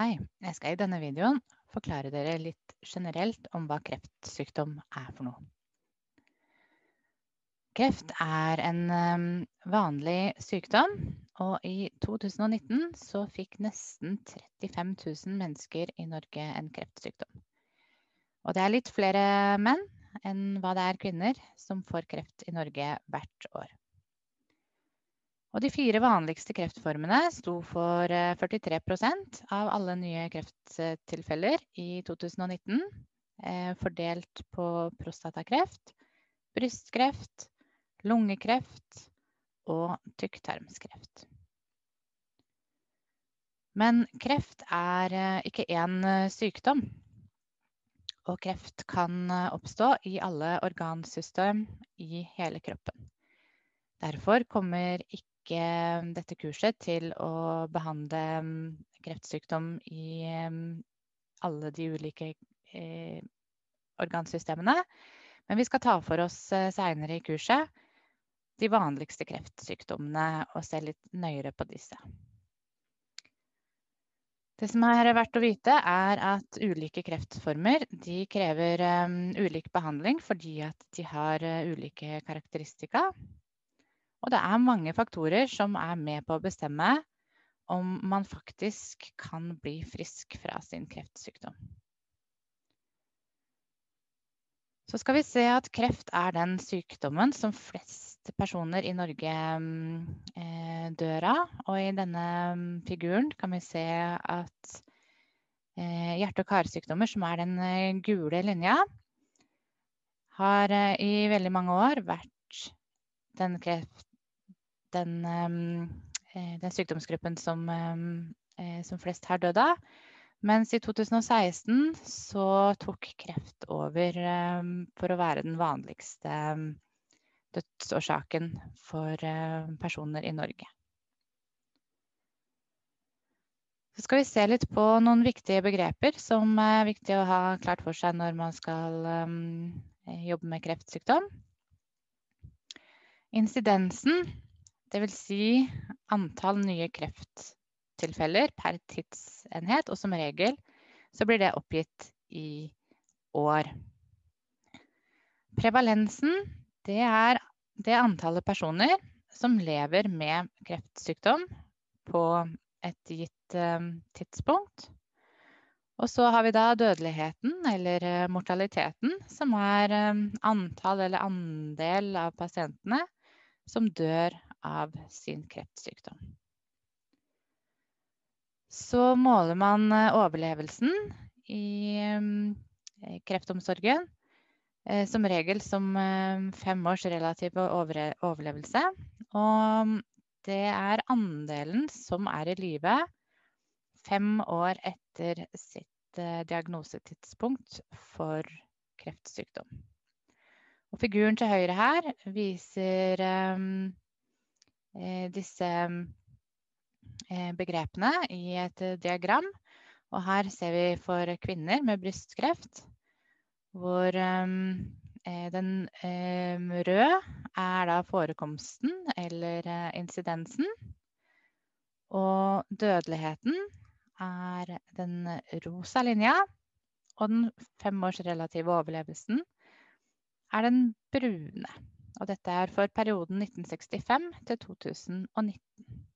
Hei, jeg skal i denne videoen forklare dere litt generelt om hva kreftsykdom er for noe. Kreft er en um, vanlig sykdom, og i 2019 så fikk nesten 35 000 mennesker i Norge en kreftsykdom. Og det er litt flere menn enn hva det er kvinner som får kreft i Norge hvert år. Og de fire vanligste kreftformene sto for 43 eh, av alle nye krefttilfeller i 2019. Eh, fordelt på prostatakreft, brystkreft, lungekreft og tykktarmskreft. Men kreft er eh, ikke én sykdom. Og kreft kan oppstå i alle organsystem i hele kroppen. Derfor kommer ikke bruke dette kurset til å behandle mm, kreftsykdom i mm, alle de ulike eh, organsystemene. Men vi skal ta for oss eh, seinere i kurset de vanligste kreftsykdommene og se litt nøyere på disse. Det som er verdt å vite, er at ulike kreftformer krever um, ulik behandling fordi at de har uh, ulike karakteristika. Og det er mange faktorer som er med på å bestemme om man faktisk kan bli frisk fra sin kreftsykdom. Så skal vi se at kreft er den sykdommen som flest personer i Norge eh, dør av. Og i denne figuren kan vi se at eh, hjerte- og karsykdommer, som er den eh, gule linja, har i veldig mange år vært den kreft, den, eh, den sykdomsgruppen som, eh, som, flest har dødd av. Mens i 2016 så tok kreft over for å være den vanligste dødsårsaken for personer i Norge. Så skal vi se litt på noen viktige begreper som er viktig å ha klart for seg når man skal jobbe med kreftsykdom. Incidensen Dvs. Si antall nye krefttilfeller per tidsenhet, og som regel så blir det oppgitt i år. Prevalensen det er det antallet personer som lever med kreftsykdom på et gitt eh, tidspunkt. Og så har vi da dødeligheten, eller eh, mortaliteten, som er eh, antall eller andel av pasientene som dør av sin kreftsykdom. Så måler man eh, overlevelsen i eh, kreftomsorgen. Eh, som regel som fem års relativ overlevelse. Og det er andelen som er i live fem år etter sitt diagnosetidspunkt for kreftsykdom. Og figuren til høyre her viser um, disse eh, begrepene i et eh, diagram. Og her ser vi for kvinner med brystkreft hvor den røde er da forekomsten eller incidensen. Og dødeligheten er den rosa linja. Og den femårsrelative overlevelsen er den brune. Og dette er for perioden 1965 til 2019.